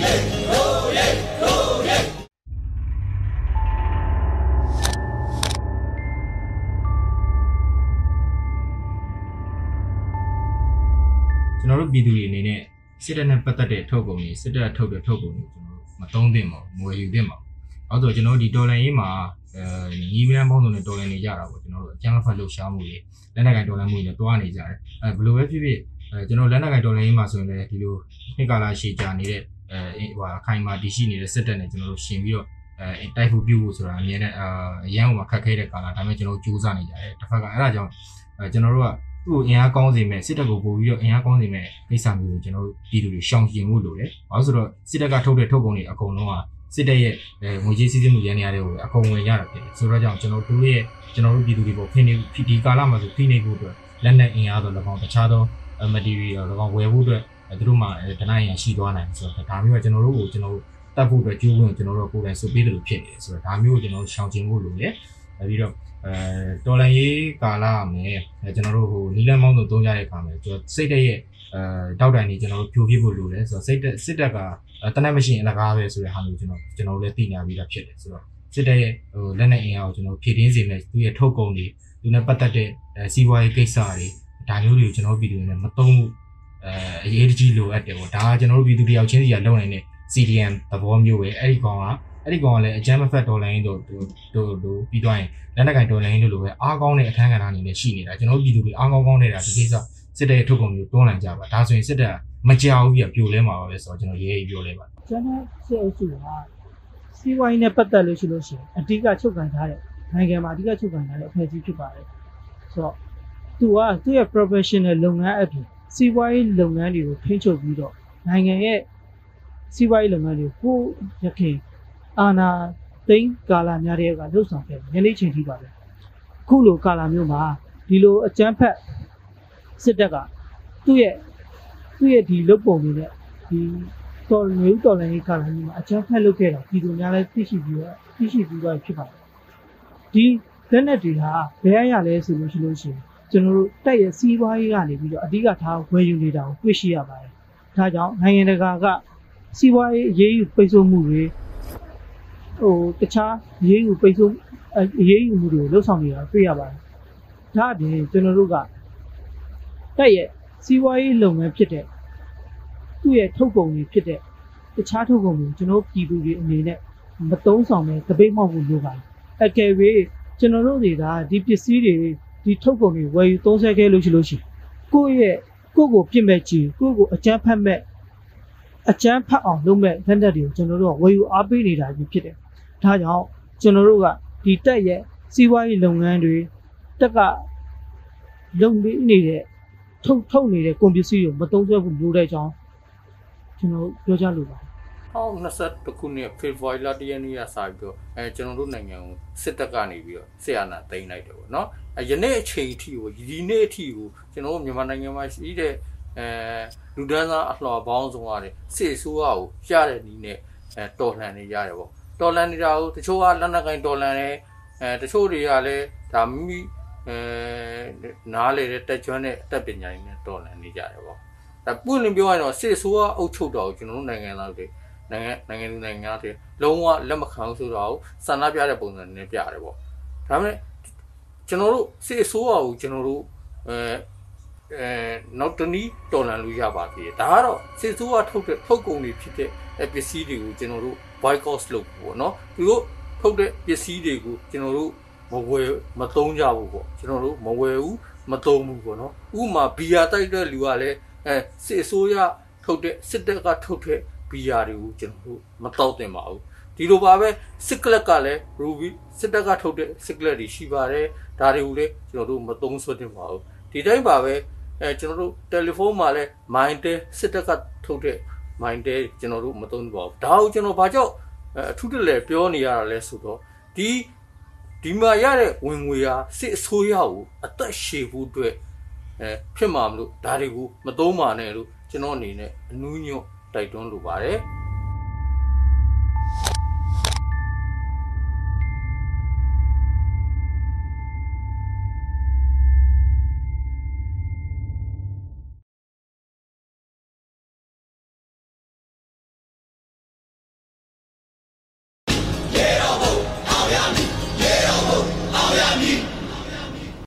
ကျွန်တော်တို့ပြည်သူတွေအနေနဲ့စစ်တပ်နဲ့ပတ်သက်တဲ့ထုတ်ကုန်တွေစစ်တပ်ထုတ်တဲ့ထုတ်ကုန်တွေကျွန်တော်တို့မသုံးသင့်ပါဘူးမဝယ်ယူသင့်ပါဘူး။အဲဆိုကျွန်တော်တို့ဒီတော်လန်ရေးမှာအဲညီမန်းပေါင်းစုံနဲ့တော်လန်နေကြတာပေါ့ကျွန်တော်တို့အကြမ်းဖက်လှုပ်ရှားမှုတွေလက်နက်ကင်တော်လန်မှုတွေနဲ့တွားနေကြတယ်။အဲဘယ်လိုပဲဖြစ်ဖြစ်အဲကျွန်တော်လက်နက်ကင်တော်လန်ရေးမှာဆိုရင်လည်းဒီလိုနှစ်ကာလရှည်ကြာနေတဲ့ အဲဟိုအခိုင်အမာတည်ရှိနေတဲ့စစ်တပ်နဲ့ကျွန်တော်တို့ရှင်ပြီးတော့အဲတိုက်ဖို့ပြုဖို့ဆိုတာအမြဲတမ်းအာအရန်ဟိုမှာခက်ခဲတဲ့ကာလဒါပေမဲ့ကျွန်တော်တို့စူးစမ်းနေကြတယ်တစ်ဖက်ကအဲ့ဒါကြောင့်အဲကျွန်တော်တို့ကသူ့ကိုအင်အားကောင်းစေမဲ့စစ်တပ်ကိုပို့ပြီးတော့အင်အားကောင်းစေမဲ့ကိစ္စမျိုးကိုကျွန်တော်တို့ပြည်သူတွေရှောင်ကျဉ်ဖို့လိုတယ်။ဘာလို့ဆိုတော့စစ်တပ်ကထုတ်တဲ့ထုတ်ကုန်တွေအကုန်လုံးကစစ်တပ်ရဲ့အဲငွေကြေးစည်းစိမ်မှုရန်နေရတဲ့ဟိုအကုန်ဝင်ရတာဖြစ်တယ်။ဆိုတော့ကြောင့်ကျွန်တော်တို့ရဲ့ကျွန်တော်တို့ပြည်သူတွေပေါ်ဖိနေဒီကာလမှာဆိုဖိနေဖို့အတွက်လက်နက်အင်အားဆို၎င်းတခြားသော material ၎င်းဝယ်ဖို့အတွက် သူတို့မှာဒဏ္ဍာရန်ရှိသွားနိုင်ဆိုတော့ဒါမျိုးကကျွန်တော်တို့ကိုကျွန်တော်တို့တတ်ဖို့အတွက်ကြိုးဝင်ကျွန်တော်တို့ကိုယ်တိုင်စုပေးတယ်လို့ဖြစ်နေတယ်ဆိုတော့ဒါမျိုးကိုကျွန်တော်တို့ရှောင်ကျဉ်ဖို့လိုတယ်။ပြီးတော့အဲတော်လန်ရေးကာလမယ်ကျွန်တော်တို့ဟိုနီလန်မောင်းတို့သုံးကြတဲ့အခါမှာကျွန်တော်စိတ်တက်ရဲ့အဲတောက်တိုင်နေကျွန်တော်တို့ဖြိုပြဖို့လိုတယ်ဆိုတော့စိတ်တက်စစ်တက်ကတနက်မရှိရင်အလကားပဲဆိုတဲ့ဟာမျိုးကျွန်တော်ကျွန်တော်တို့လည်းသိညာပြီးသားဖြစ်တယ်ဆိုတော့စစ်တက်ရဲ့ဟိုလက်နဲ့အင်အားကိုကျွန်တော်ဖြည့်တင်းစေမယ်သူရဲ့ထုတ်ကုန်တွေသူနဲ့ပတ်သက်တဲ့စီးပွားရေးကိစ္စတွေဒါမျိုးတွေကိုကျွန်တော်ပြည်သူတွေနဲ့မသုံးဘူး အဲအရေးတကြီးလိုအပ်တယ်ပေါ့ဒါကကျွန်တော်တို့ပြည်သူတယောက်ချင်းစီကလုပ်နိုင်တဲ့ CDM သဘောမျိုးပဲအဲ့ဒီကောင်ကအဲ့ဒီကောင်ကလည်းအကြမ်းမဖက်ဒေါ်လာရင်းတို့တို့တို့ပြီးသွားရင်လက်နက်ကင်ဒေါ်လာရင်းတို့လိုပဲအားကောင်းတဲ့အခန်းကဏ္ဍအနေနဲ့ရှိနေတာကျွန်တော်တို့ပြည်သူတွေအားကောင်းကောင်းနေတာဒီကိစ္စစစ်တပ်ရဲ့ထုတ်ကုန်မျိုးတွန်းလှန်ကြပါဒါဆိုရင်စစ်တပ်မကြောက်ဘူးပြပြိုလဲမှာပါပဲဆိုတော့ကျွန်တော်ရေးရေးပြောလဲပါကျွန်တော်စေအုပ်စုကစီးပွားရေးနဲ့ပတ်သက်လို့ရှိလို့ရှိရင်အဓိကချုပ်ကန်ထားတဲ့နိုင်ငံမှာအဓိကချုပ်ကန်ထားတဲ့အဖွဲ့အစည်းဖြစ်ပါတယ်ဆိုတော့သူကသူ့ရဲ့ professional လုပ်ငန်းအပြင် စီးပွားရေးလုပ်ငန်းတွေကိုထိန်းချုပ်ပြီးတော့နိုင်ငံရဲ့စီးပွားရေးလုပ်ငန်းတွေကိုရခင်အာဏာသိမ်းကာလများတဲ့ကလှုပ်ဆောင်ခဲ့တယ်ယနေ့ချိန်ထိပါပဲအခုလိုကာလမျိုးမှာဒီလိုအကြမ်းဖက်စစ်တပ်ကသူ့ရဲ့သူ့ရဲ့ဒီလုပ်ပုံတွေနဲ့ဒီတော်မျိုးတော်လည်းကာလမျိုးမှာအကြမ်းဖက်လုပ်ခဲ့တာဒီလိုများလဲသိရှိပြီးတော့သိရှိပြီးတော့ဖြစ်ပါတယ်ဒီလက်နက်တွေဟာဘယ်အရာလဲဆိုလို့ရှိလို့ရှိရင် ကျွန်တော်တို့တက်ရဲ့စီးပွားရေးကနေပြီးတော့အဓိကထားဝယ်ယူနေတာကိုတွေ့ရှိရပါတယ်ဒါကြောင့်နိုင်ငံတကာကစီးပွားရေးအရေးယူပိတ်ဆို့မှုတွေဟိုတခြားအရေးယူပိတ်ဆို့အရေးယူမှုတွေလှုပ်ဆောင်နေတာတွေ့ရပါတယ်ဒါအပြင်ကျွန်တော်တို့ကတက်ရဲ့စီးပွားရေးလုပ်ငန်းဖြစ်တဲ့သူ့ရဲ့ထုတ်ကုန်တွေဖြစ်တဲ့တခြားထုတ်ကုန်တွေကျွန်တော်ပြည်သူတွေအနေနဲ့မတုံးဆောင်တဲ့တပိတ်မောက်ဖို့လိုပါတယ်အကယ်၍ကျွန်တော်တို့တွေကဒီပစ္စည်းတွေ ဒီထုတ်ကုန်တွေဝယ်ယူသုံးဆခဲ့လို့ရှိလို့ရှိရင်ကိုယ့်ရဲ့ကိုယ့်ကိုပြစ်မဲ့ကြည့်ကိုယ့်ကိုအကြမ်းဖက်မဲ့အကြမ်းဖက်အောင်လုပ်မဲ့လက်နက်တွေကိုကျွန်တော်တို့ကဝယ်ယူအားပေးနေတာကြီးဖြစ်တယ်။ဒါကြောင့်ကျွန်တော်တို့ကဒီတက်ရဲ့စီးပွားရေးလုပ်ငန်းတွေတက်ကလုပ်နေတဲ့ထုတ်ထုတ်နေတဲ့ကုန်ပစ္စည်းကိုမသုံးစွဲဘူးလို့တဲ့အကြောင်းကျွန်တော်ပြောကြလို့ပါ ဟော20ခုနှစ်ဖေဖော်ဝါရီလတရက်နေ့ကစပြီးတော့အဲကျွန်တော်တို့နိုင်ငံကိုစစ်တပ်ကနေပြီးတော့ဆရာနာသိမ်းလိုက်တယ်ပေါ့နော်အဲယနေ့အချိန်အထိကိုဒီနေ့အထိကိုကျွန်တော်တို့မြန်မာနိုင်ငံမှာရှိတဲ့အဲလူဒန်းစားအလှော်ပေါင်းစုံရတယ်စစ်ဆိုးရကိုရတဲ့နီးနဲ့အဲတော်လှန်နေရတယ်ပေါ့တော်လှန်နေတာကိုတချို့ကလက်နက်ကင်တော်လှန်တယ်အဲတချို့တွေကလည်းဒါမိမိအဲနားလေတဲ့တက်ကျွမ်းတဲ့အတတ်ပညာတွေနဲ့တော်လှန်နေကြတယ်ပေါ့ဒါပွင့်လင်းပြောရရင်တော့စစ်ဆိုးရအုပ်ချုပ်တော်ကိုကျွန်တော်တို့နိုင်ငံသားတွေ နိုင်ငံနိုင်ငံလူနိုင်ငံတွေလုံးဝလက်မခံဘူးဆိုတော့ဆန္ဒပြတဲ့ပုံစံနဲ့ပြတယ်ပေါ့ဒါပေမဲ့ကျွန်တော်တို့စစ်အစိုးရကိုကျွန်တော်တို့အဲအဲနောက်တနည်းတော်လန်လို့ရပါသေးတယ်ဒါကတော့စစ်စိုးရထုတ်တဲ့ထုတ်ကုန်တွေဖြစ်တဲ့ပစ္စည်းတွေကိုကျွန်တော်တို့ boycott လုပ်ပေါ့နော်သူတို့ထုတ်တဲ့ပစ္စည်းတွေကိုကျွန်တော်တို့မဝယ်မသုံးကြဘူးပေါ့ကျွန်တော်တို့မဝယ်ဘူးမသုံးဘူးပေါ့နော်ဥပမာဘီယာတိုက်တဲ့လူကလည်းအဲစစ်အစိုးရထုတ်တဲ့စစ်တပ်ကထုတ်တဲ့ ဘီယာတွေကိုကျွန်တော်တို့မတောက်တင်ပါဘူးဒီလိုပါပဲစစ်ကလက်ကလည်း ruby စစ်တပ်ကထုတ်တဲ့စစ်ကလက်တွေရှိပါတယ်ဒါတွေကိုလည်းကျွန်တော်တို့မသုံးဆွတင်ပါဘူးဒီတိုင်းပါပဲအဲကျွန်တော်တို့တယ်လီဖုန်းမှာလည်း Mindtel စစ်တပ်ကထုတ်တဲ့ Mindtel ကျွန်တော်တို့မသုံးပါဘူးဒါကိုကျွန်တော်ဘာကြောင့်အထူးတလဲပြောနေရတာလဲဆိုတော့ဒီဒီမှာရတဲ့ဝင်ငွေဟာစစ်အစိုးရကိုအသက်ရှည်ဖို့အတွက်အဲဖြစ်မှာမလို့ဒါတွေကိုမသုံးပါနဲ့လို့ကျွန်တော်အနေနဲ့အနူးညွတ် တိုက်တွန်းလိုပါတယ်